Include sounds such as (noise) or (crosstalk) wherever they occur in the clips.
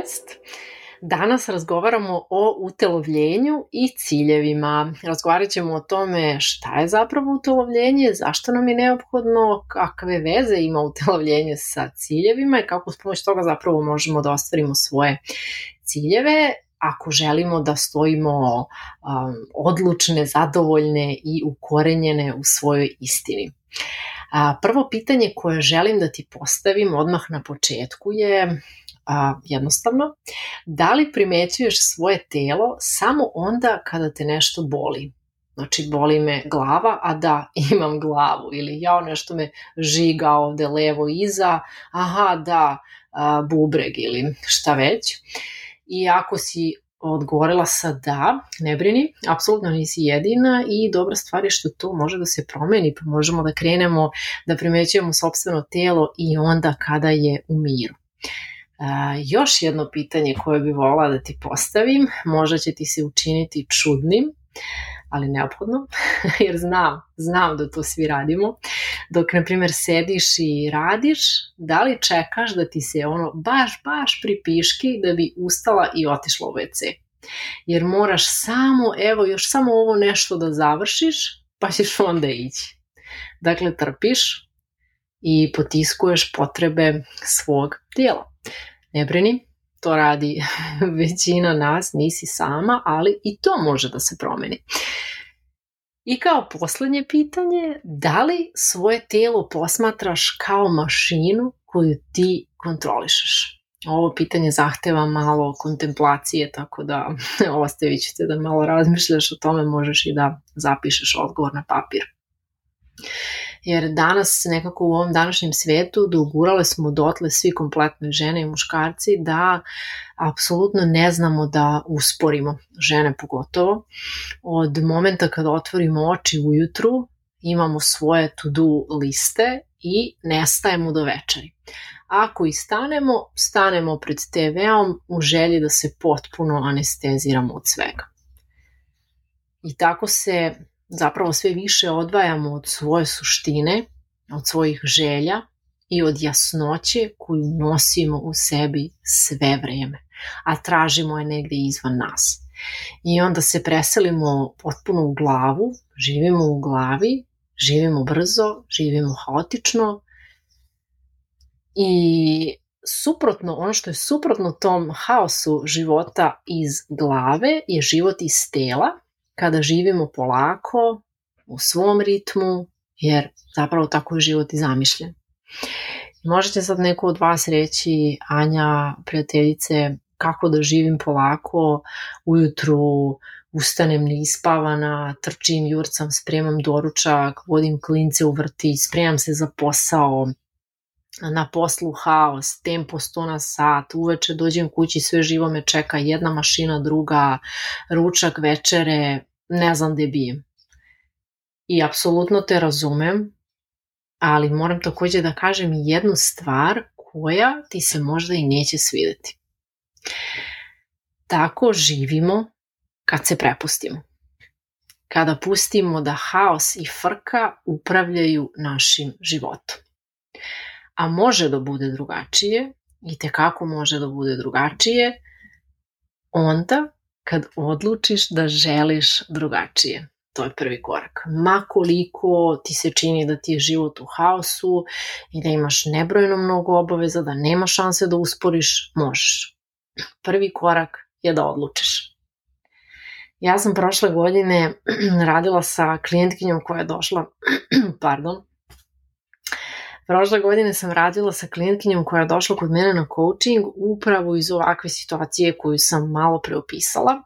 11. Danas razgovaramo o utelovljenju i ciljevima. Razgovarat ćemo o tome šta je zapravo utelovljenje, zašto nam je neophodno, kakve veze ima utelovljenje sa ciljevima i kako s pomoć toga zapravo možemo da ostvarimo svoje ciljeve ako želimo da stojimo um, odlučne, zadovoljne i ukorenjene u svojoj istini. A, prvo pitanje koje želim da ti postavim odmah na početku je a, jednostavno, da li primećuješ svoje telo samo onda kada te nešto boli? Znači, boli me glava, a da, (laughs) imam glavu. Ili ja nešto me žiga ovde levo iza, aha, da, a, bubreg ili šta već. I ako si odgovorila sa da, ne brini, apsolutno nisi jedina i dobra stvar je što to može da se promeni, pa možemo da krenemo da primećujemo sobstveno telo i onda kada je u miru. Još jedno pitanje koje bi volila da ti postavim, možda će ti se učiniti čudnim, ali neophodno, (laughs) jer znam, znam da to svi radimo. Dok, na primjer, sediš i radiš, da li čekaš da ti se ono baš, baš pripiški da bi ustala i otišla u WC? Jer moraš samo, evo, još samo ovo nešto da završiš, pa ćeš onda ići. Dakle, trpiš i potiskuješ potrebe svog tijela. Ne brini, to radi (laughs) većina nas, nisi sama, ali i to može da se promeni. I kao poslednje pitanje, da li svoje telo posmatraš kao mašinu koju ti kontrolišeš? Ovo pitanje zahteva malo kontemplacije, tako da (laughs) ostavit ću te da malo razmišljaš o tome, možeš i da zapišeš odgovor na papir jer danas nekako u ovom današnjem svetu dogurale smo dotle svi kompletno žene i muškarci da apsolutno ne znamo da usporimo, žene pogotovo. Od momenta kada otvorimo oči ujutru imamo svoje to-do liste i nestajemo do večeri. Ako i stanemo, stanemo pred TV-om u želji da se potpuno anesteziramo od svega. I tako se zapravo sve više odvajamo od svoje suštine, od svojih želja i od jasnoće koju nosimo u sebi sve vreme, a tražimo je negde izvan nas. I onda se preselimo potpuno u glavu, živimo u glavi, živimo brzo, živimo haotično i suprotno, ono što je suprotno tom haosu života iz glave je život iz tela kada živimo polako, u svom ritmu, jer zapravo tako je život i zamišljen. Možete sad neko od vas reći, Anja, prijateljice, kako da živim polako, ujutru ustanem neispavana, trčim, jurcam, spremam doručak, vodim klince u vrti, spremam se za posao, na poslu haos, tempo 100 na sat, uveče dođem kući, sve živo me čeka, jedna mašina, druga, ručak, večere, ne znam gde bijem. I apsolutno te razumem, ali moram takođe da kažem jednu stvar koja ti se možda i neće svideti. Tako živimo kad se prepustimo. Kada pustimo da haos i frka upravljaju našim životom. A može da bude drugačije, i te kako može da bude drugačije, onda kad odlučiš da želiš drugačije. To je prvi korak. Ma koliko ti se čini da ti je život u haosu i da imaš nebrojno mnogo obaveza, da nema šanse da usporiš, možeš. Prvi korak je da odlučiš. Ja sam prošle godine (clears throat) radila sa klijentkinjom koja je došla, (clears throat) pardon, Prošle godine sam radila sa klijentkinjom koja je došla kod mene na coaching upravo iz ovakve situacije koju sam malo preopisala.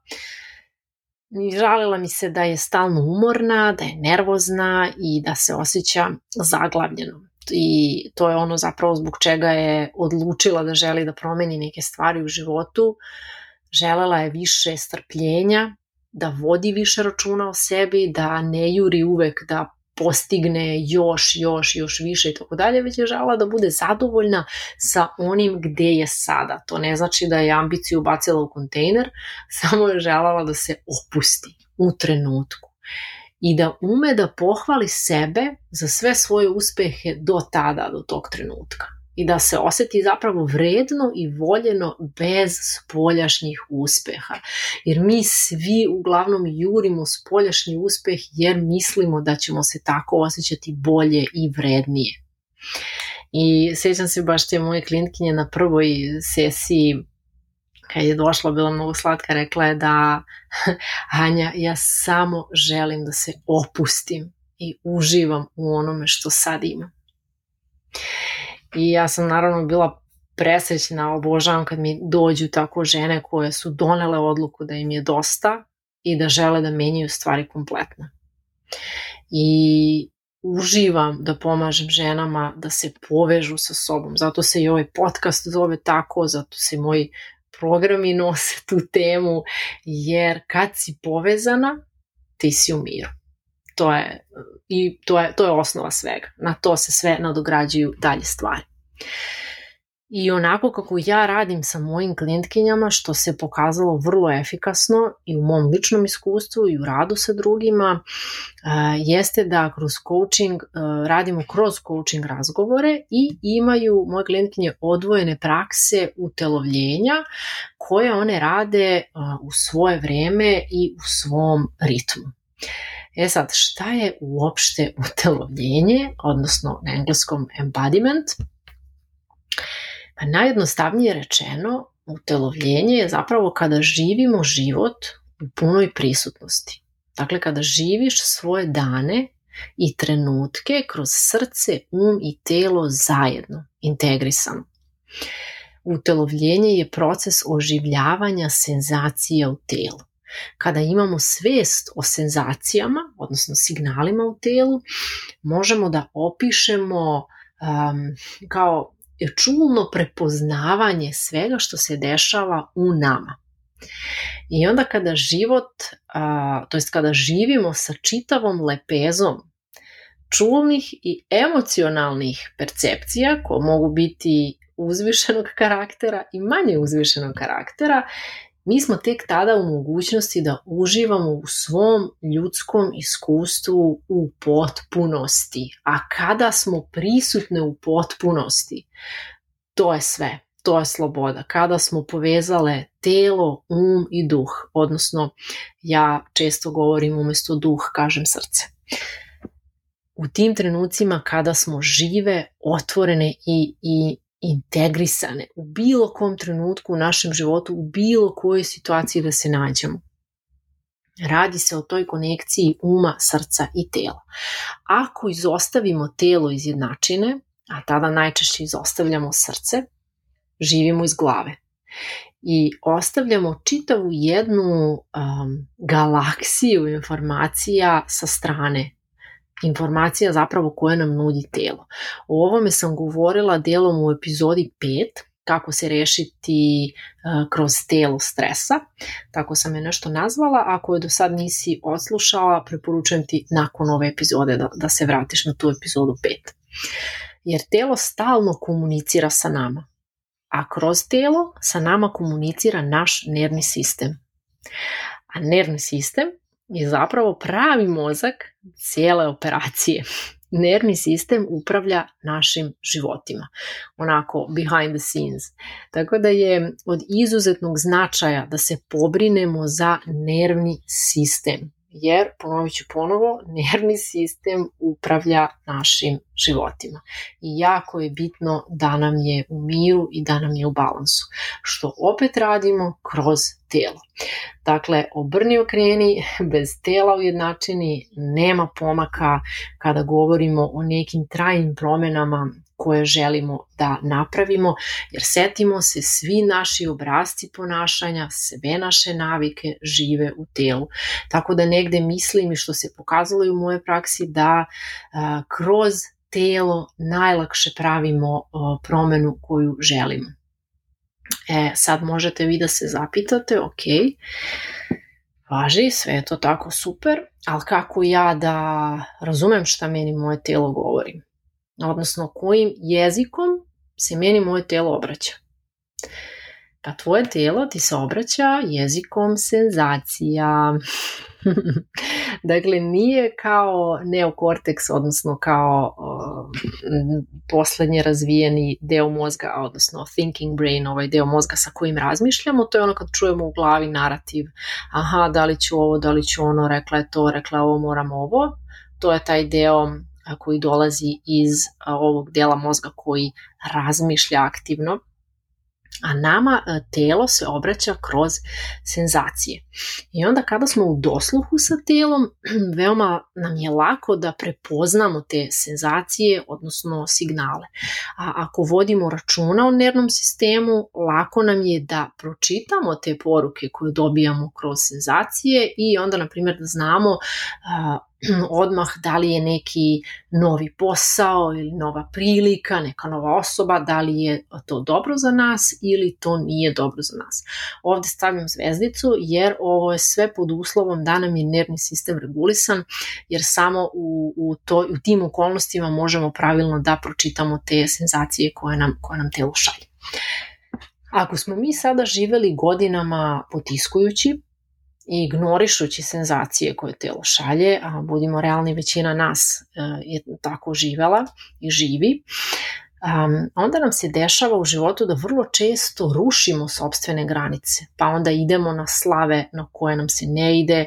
Žalila mi se da je stalno umorna, da je nervozna i da se osjeća zaglavljeno. i to je ono zapravo zbog čega je odlučila da želi da promeni neke stvari u životu. Želela je više strpljenja, da vodi više računa o sebi, da ne juri uvek da postigne još, još, još više i tako dalje, već je žela da bude zadovoljna sa onim gde je sada. To ne znači da je ambiciju bacila u kontejner, (laughs) samo je želala da se opusti u trenutku i da ume da pohvali sebe za sve svoje uspehe do tada, do tog trenutka i da se oseti zapravo vredno i voljeno bez spoljašnjih uspeha. Jer mi svi uglavnom jurimo spoljašnji uspeh jer mislimo da ćemo se tako osjećati bolje i vrednije. I sjećam se baš te moje klintkinje na prvoj sesiji kad je došla, bila mnogo slatka, rekla je da (laughs) Anja, ja samo želim da se opustim i uživam u onome što sad imam. I ja sam naravno bila presrećna, obožavam kad mi dođu tako žene koje su donele odluku da im je dosta i da žele da menjaju stvari kompletno. I uživam da pomažem ženama da se povežu sa sobom. Zato se i ovaj podcast zove tako, zato se moji programi nose tu temu, jer kad si povezana, ti si u miru. To je, i to je, to je osnova svega. Na to se sve nadograđuju dalje stvari. I onako kako ja radim sa mojim klijentkinjama, što se pokazalo vrlo efikasno i u mom ličnom iskustvu i u radu sa drugima, jeste da kroz coaching radimo kroz coaching razgovore i imaju moje klijentkinje odvojene prakse utelovljenja koje one rade u svoje vreme i u svom ritmu. E sad, šta je uopšte utelovljenje, odnosno na engleskom embodiment? Pa najjednostavnije rečeno, utelovljenje je zapravo kada živimo život u punoj prisutnosti. Dakle, kada živiš svoje dane i trenutke kroz srce, um i telo zajedno, integrisano. Utelovljenje je proces oživljavanja senzacija u telu. Kada imamo svest o senzacijama, odnosno signalima u telu, možemo da opišemo um, kao čulno prepoznavanje svega što se dešava u nama. I onda kada život, to jest kada živimo sa čitavom lepezom čulnih i emocionalnih percepcija koje mogu biti uzvišenog karaktera i manje uzvišenog karaktera mi smo tek tada u mogućnosti da uživamo u svom ljudskom iskustvu u potpunosti. A kada smo prisutne u potpunosti, to je sve, to je sloboda. Kada smo povezale telo, um i duh, odnosno ja često govorim umjesto duh, kažem srce. U tim trenucima kada smo žive, otvorene i, i integrisane u bilo kom trenutku u našem životu, u bilo kojoj situaciji da se nađemo. Radi se o toj konekciji uma, srca i tela. Ako izostavimo telo iz jednačine, a tada najčešće izostavljamo srce, živimo iz glave i ostavljamo čitavu jednu um, galaksiju informacija sa strane informacija zapravo koje nam nudi telo. O ovome sam govorila delom u epizodi 5, kako se rešiti uh, kroz telo stresa. Tako sam je nešto nazvala. Ako je do sad nisi odslušala, preporučujem ti nakon ove epizode da, da se vratiš na tu epizodu 5. Jer telo stalno komunicira sa nama. A kroz telo sa nama komunicira naš nervni sistem. A nervni sistem je zapravo pravi mozak cijele operacije. (laughs) Nervni sistem upravlja našim životima, onako behind the scenes. Tako da je od izuzetnog značaja da se pobrinemo za nervni sistem jer, ponovit ću ponovo, (laughs) nervni sistem upravlja našim životima. I jako je bitno da nam je u miru i da nam je u balansu, što opet radimo kroz telo. Dakle, obrni okreni, (laughs) bez tela ujednačeni, nema pomaka kada govorimo o nekim trajnim promenama koje želimo da napravimo, jer setimo se, svi naši obrazci ponašanja, sve naše navike žive u telu. Tako da negde mislim i što se pokazalo i u moje praksi da a, kroz telo najlakše pravimo promenu koju želimo. E, sad možete vi da se zapitate, ok, važi, sve je to tako super, ali kako ja da razumem šta meni moje telo govori? Odnosno, kojim jezikom se meni moje telo obraća? Pa tvoje telo ti se obraća jezikom senzacija. (laughs) dakle, nije kao neokorteks, odnosno kao uh, poslednje razvijeni deo mozga, odnosno thinking brain, ovaj deo mozga sa kojim razmišljamo, to je ono kad čujemo u glavi narativ, aha, da li ću ovo, da li ću ono, rekla je to, rekla ovo, moram ovo, to je taj deo koji dolazi iz ovog dela mozga koji razmišlja aktivno a nama e, telo se obraća kroz senzacije. I onda kada smo u dosluhu sa telom, (clears throat) veoma nam je lako da prepoznamo te senzacije, odnosno signale. A ako vodimo računa o nervnom sistemu, lako nam je da pročitamo te poruke koje dobijamo kroz senzacije i onda, na primjer, da znamo (clears throat) odmah da li je neki novi posao ili nova prilika, neka nova osoba, da li je to dobro za nas ili to nije dobro za nas. Ovde stavljam zvezdicu jer ovo je sve pod uslovom da nam je nervni sistem regulisan, jer samo u, u, to, u tim okolnostima možemo pravilno da pročitamo te senzacije koje nam, koje nam telo šalje. Ako smo mi sada živeli godinama potiskujući, i ignorišući senzacije koje telo šalje, a budimo realni, većina nas e, je tako živela i živi, um, onda nam se dešava u životu da vrlo često rušimo sobstvene granice, pa onda idemo na slave na koje nam se ne ide,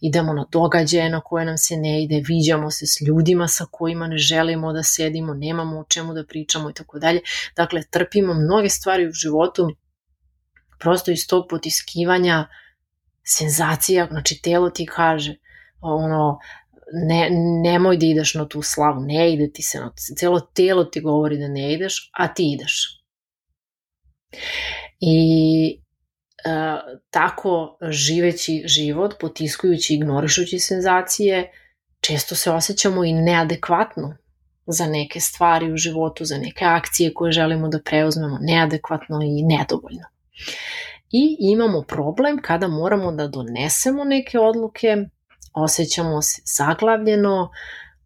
idemo na događaje na koje nam se ne ide, viđamo se s ljudima sa kojima ne želimo da sedimo, nemamo o čemu da pričamo i tako dalje. Dakle, trpimo mnoge stvari u životu prosto iz tog potiskivanja senzacija, znači telo ti kaže ono, ne, nemoj da ideš na tu slavu, ne ide ti se, na, celo telo ti govori da ne ideš, a ti ideš. I e, tako živeći život, potiskujući, ignorišući senzacije, često se osjećamo i neadekvatno za neke stvari u životu, za neke akcije koje želimo da preuzmemo, neadekvatno i nedovoljno i imamo problem kada moramo da donesemo neke odluke, osjećamo se zaglavljeno,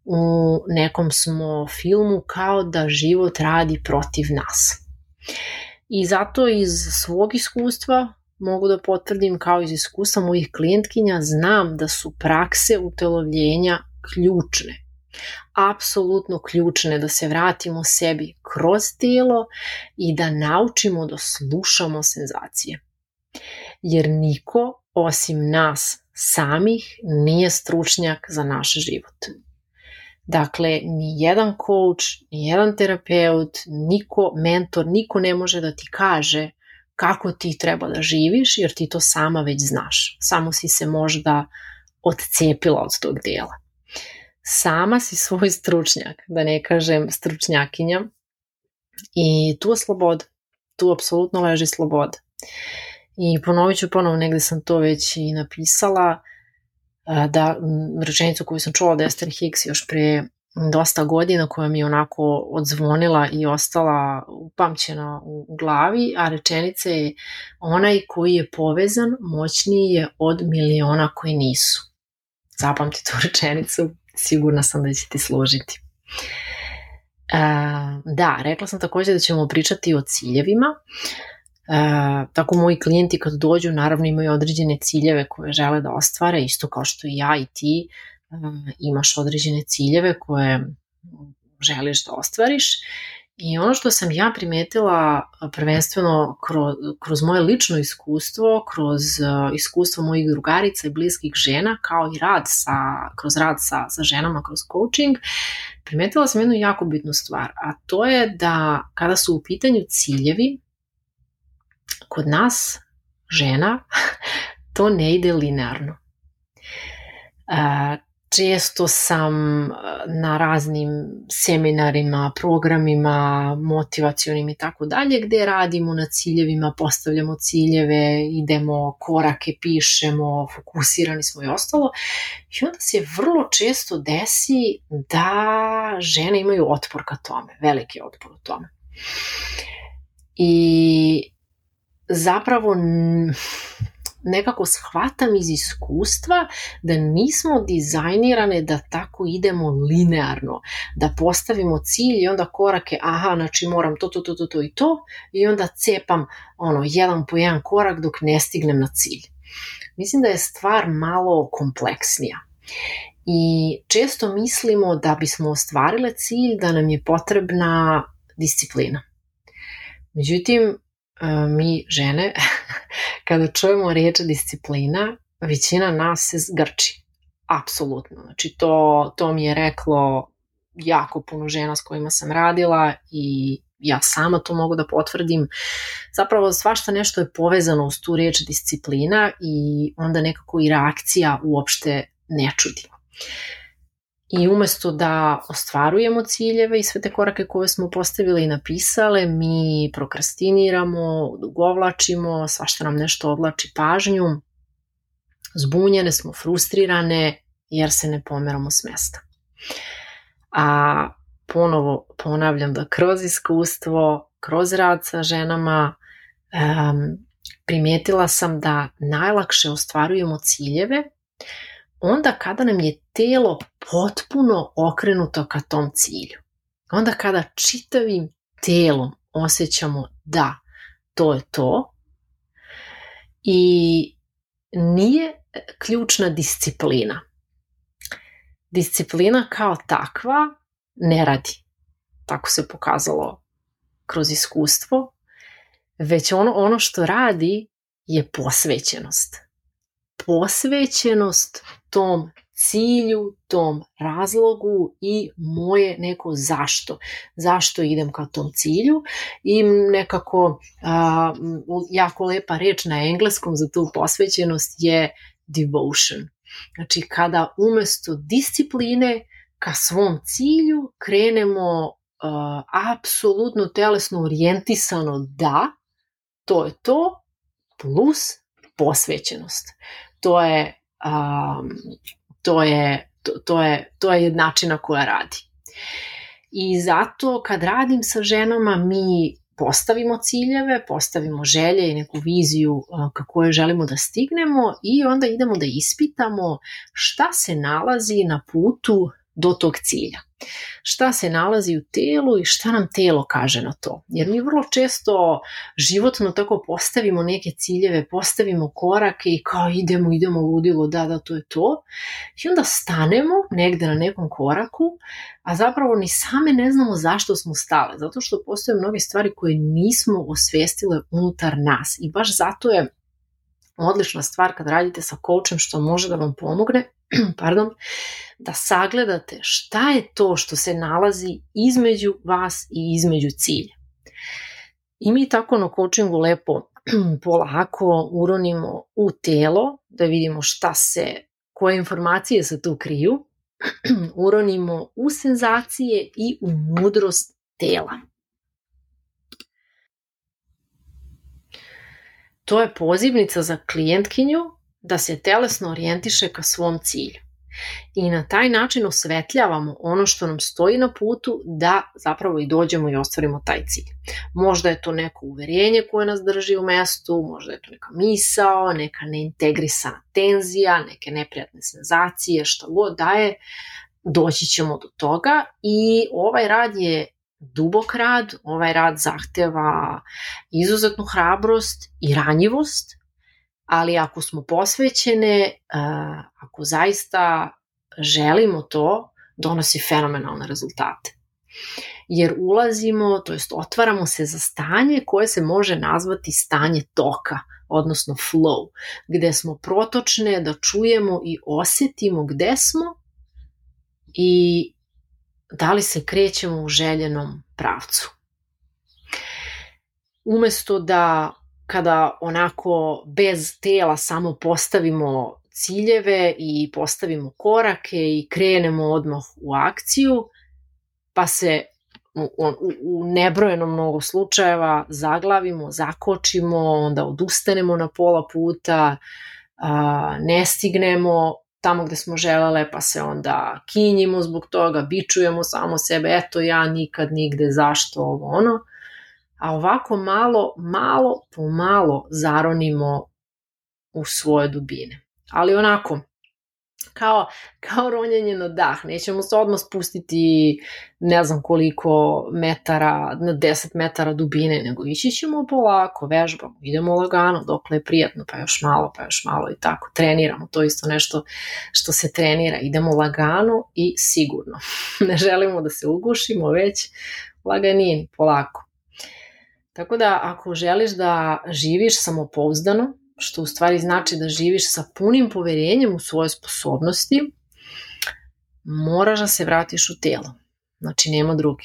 u nekom smo filmu kao da život radi protiv nas. I zato iz svog iskustva mogu da potvrdim kao iz iskustva mojih klijentkinja, znam da su prakse utelovljenja ključne. Apsolutno ključne da se vratimo sebi kroz telo i da naučimo da slušamo senzacije jer niko osim nas samih nije stručnjak za naš život. Dakle, ni jedan coach, ni jedan terapeut, niko, mentor, niko ne može da ti kaže kako ti treba da živiš, jer ti to sama već znaš. Samo si se možda odcepila od tog dela. Sama si svoj stručnjak, da ne kažem stručnjakinja, i tu je sloboda. Tu apsolutno leži sloboda. I ponovit ću ponovo, negde sam to već i napisala, da rečenicu koju sam čula od Esther Hicks još pre dosta godina koja mi je onako odzvonila i ostala upamćena u glavi, a rečenica je onaj koji je povezan moćniji je od miliona koji nisu. Zapamti tu (laughs) rečenicu, sigurna sam da će ti služiti. Da, rekla sam takođe da ćemo pričati o ciljevima. E, tako moji klijenti kad dođu naravno imaju određene ciljeve koje žele da ostvare, isto kao što i ja i ti e, imaš određene ciljeve koje želiš da ostvariš. I ono što sam ja primetila prvenstveno kroz, kroz moje lično iskustvo, kroz uh, iskustvo mojih drugarica i bliskih žena, kao i rad sa, kroz rad sa, sa ženama, kroz coaching, primetila sam jednu jako bitnu stvar, a to je da kada su u pitanju ciljevi, kod nas, žena, (laughs) to ne ide linearno. često sam na raznim seminarima, programima, motivacionim i tako dalje, gde radimo na ciljevima, postavljamo ciljeve, idemo korake, pišemo, fokusirani smo i ostalo. I onda se vrlo često desi da žene imaju otpor ka tome, veliki otpor u tome. I zapravo nekako shvatam iz iskustva da nismo dizajnirane da tako idemo linearno, da postavimo cilj i onda korake, aha, znači moram to, to, to, to, to i to i onda cepam ono, jedan po jedan korak dok ne stignem na cilj. Mislim da je stvar malo kompleksnija. I često mislimo da bismo ostvarile cilj da nam je potrebna disciplina. Međutim, mi žene, (laughs) kada čujemo riječ disciplina, većina nas se zgrči. Apsolutno. Znači to, to mi je reklo jako puno žena s kojima sam radila i ja sama to mogu da potvrdim. Zapravo svašta nešto je povezano uz tu riječ disciplina i onda nekako i reakcija uopšte ne čudi. I umesto da ostvarujemo ciljeve i sve te korake koje smo postavili i napisale, mi prokrastiniramo, dugovlačimo, svašta nam nešto odlači pažnju, zbunjene smo, frustrirane jer se ne pomeramo s mesta. A ponovo ponavljam da kroz iskustvo, kroz rad sa ženama, um, primetila sam da najlakše ostvarujemo ciljeve onda kada nam je telo potpuno okrenuto ka tom cilju. Onda kada čitavim telom osjećamo da to je to i nije ključna disciplina. Disciplina kao takva ne radi. Tako se pokazalo kroz iskustvo. Već ono, ono što radi je posvećenost. Posvećenost tom cilju, tom razlogu i moje neko zašto. Zašto idem ka tom cilju i nekako a, jako lepa reč na engleskom za tu posvećenost je devotion. Znači kada umesto discipline ka svom cilju krenemo uh, apsolutno telesno orijentisano da, to je to, plus posvećenost. To je um, to, je, to, to, je, to je jednačina koja radi. I zato kad radim sa ženama mi postavimo ciljeve, postavimo želje i neku viziju kako je želimo da stignemo i onda idemo da ispitamo šta se nalazi na putu do tog cilja. Šta se nalazi u telu i šta nam telo kaže na to. Jer mi vrlo često životno tako postavimo neke ciljeve, postavimo korake i kao idemo, idemo ludilo, da, da, to je to. I onda stanemo negde na nekom koraku, a zapravo ni same ne znamo zašto smo stale. Zato što postoje mnoge stvari koje nismo osvestile unutar nas. I baš zato je odlična stvar kad radite sa coachem što može da vam pomogne (clears throat) pardon, da sagledate šta je to što se nalazi između vas i između cilja. I mi tako na coachingu lepo (clears throat) polako uronimo u telo, da vidimo šta se, koje informacije se tu kriju, (clears throat) uronimo u senzacije i u mudrost tela. To je pozivnica za klijentkinju da se telesno orijentiše ka svom cilju. I na taj način osvetljavamo ono što nam stoji na putu da zapravo i dođemo i ostvarimo taj cilj. Možda je to neko uverenje koje nas drži u mestu, možda je to neka misao, neka neintegrisana tenzija, neke neprijatne senzacije, šta god da je, doći ćemo do toga i ovaj rad je dubok rad, ovaj rad zahteva izuzetnu hrabrost i ranjivost, ali ako smo posvećene, ako zaista želimo to, donosi fenomenalne rezultate. Jer ulazimo, to jest otvaramo se za stanje koje se može nazvati stanje toka, odnosno flow, gde smo protočne da čujemo i osetimo gde smo i da li se krećemo u željenom pravcu. Umesto da kada onako bez tela samo postavimo ciljeve i postavimo korake i krenemo odmah u akciju, pa se u, u, u nebrojeno mnogo slučajeva zaglavimo, zakočimo, onda odustanemo na pola puta, a, ne stignemo tamo gde smo želele, pa se onda kinjimo zbog toga, bičujemo samo sebe, eto ja nikad nigde, zašto ovo ono. A ovako malo, malo po malo zaronimo u svoje dubine. Ali onako, kao, kao ronjenje na dah. Nećemo se odmah spustiti ne znam koliko metara, na 10 metara dubine, nego ići ćemo polako, vežbamo, idemo lagano, dokle je prijatno, pa još malo, pa još malo i tako. Treniramo, to isto nešto što se trenira. Idemo lagano i sigurno. (laughs) ne želimo da se ugušimo, već laganin, polako. Tako da ako želiš da živiš samopouzdano, što u stvari znači da živiš sa punim poverenjem u svoje sposobnosti, moraš da se vratiš u telo. Znači, nema druge.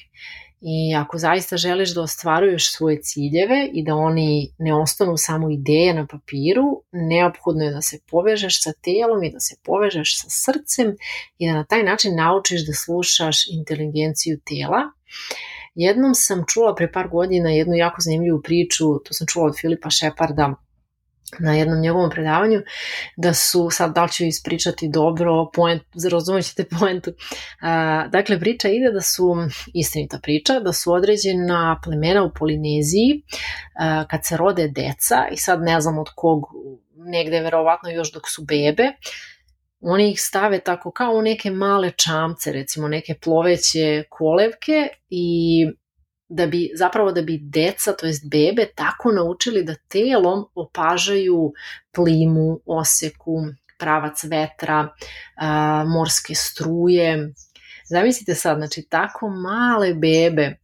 I ako zaista želiš da ostvaruješ svoje ciljeve i da oni ne ostanu samo ideje na papiru, neophodno je da se povežeš sa telom i da se povežeš sa srcem i da na taj način naučiš da slušaš inteligenciju tela. Jednom sam čula pre par godina jednu jako zanimljivu priču, to sam čula od Filipa Šeparda, na jednom njegovom predavanju, da su, sad da li ću ispričati dobro, point, razumjet ćete poentu, a, dakle priča ide da su, istinita priča, da su određena plemena u Polineziji, a, kad se rode deca, i sad ne znam od kog, negde verovatno još dok su bebe, oni ih stave tako kao u neke male čamce, recimo neke ploveće kolevke i da bi zapravo da bi deca, to jest bebe, tako naučili da telom opažaju plimu, oseku, pravac vetra, a, morske struje. Zamislite sad, znači tako male bebe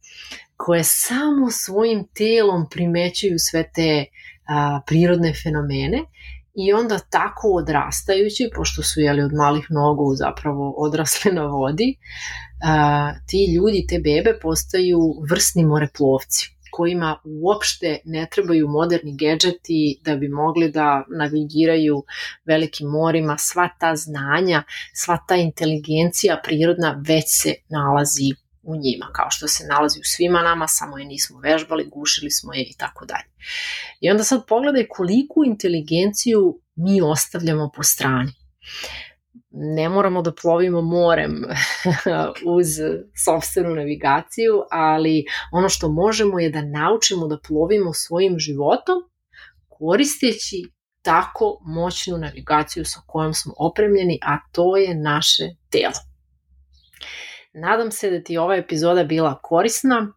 koje samo svojim telom primećuju sve te a, prirodne fenomene i onda tako odrastajući, pošto su jeli od malih nogu zapravo (laughs) odrasle na vodi, a, ti ljudi, te bebe postaju vrsni moreplovci kojima uopšte ne trebaju moderni gedžeti da bi mogli da navigiraju velikim morima, sva ta znanja, sva ta inteligencija prirodna već se nalazi u njima, kao što se nalazi u svima nama, samo je nismo vežbali, gušili smo je i tako dalje. I onda sad pogledaj koliku inteligenciju mi ostavljamo po strani. Ne moramo da plovimo morem (laughs) uz sobstvenu navigaciju, ali ono što možemo je da naučimo da plovimo svojim životom koristeći tako moćnu navigaciju sa kojom smo opremljeni, a to je naše telo. Nadam se da ti je ova epizoda bila korisna.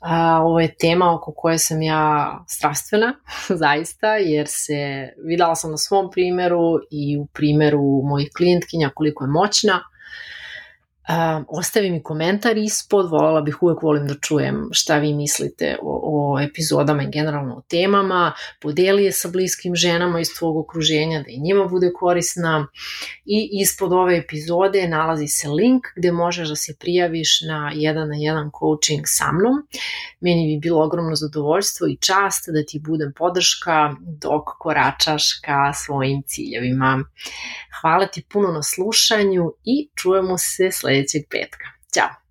A, ovo je tema oko koje sam ja strastvena, (laughs) zaista, jer se videla sam na svom primeru i u primeru mojih klijentkinja koliko je moćna Ostavi mi komentar ispod, voljela bih uvek volim da čujem šta vi mislite o, o epizodama i generalno o temama, podeli je sa bliskim ženama iz tvog okruženja da i njima bude korisna i ispod ove epizode nalazi se link gde možeš da se prijaviš na jedan na jedan coaching sa mnom. Meni bi bilo ogromno zadovoljstvo i čast da ti budem podrška dok koračaš ka svojim ciljevima. Hvala ti puno na slušanju i čujemo se sledećeg petka. Ćao!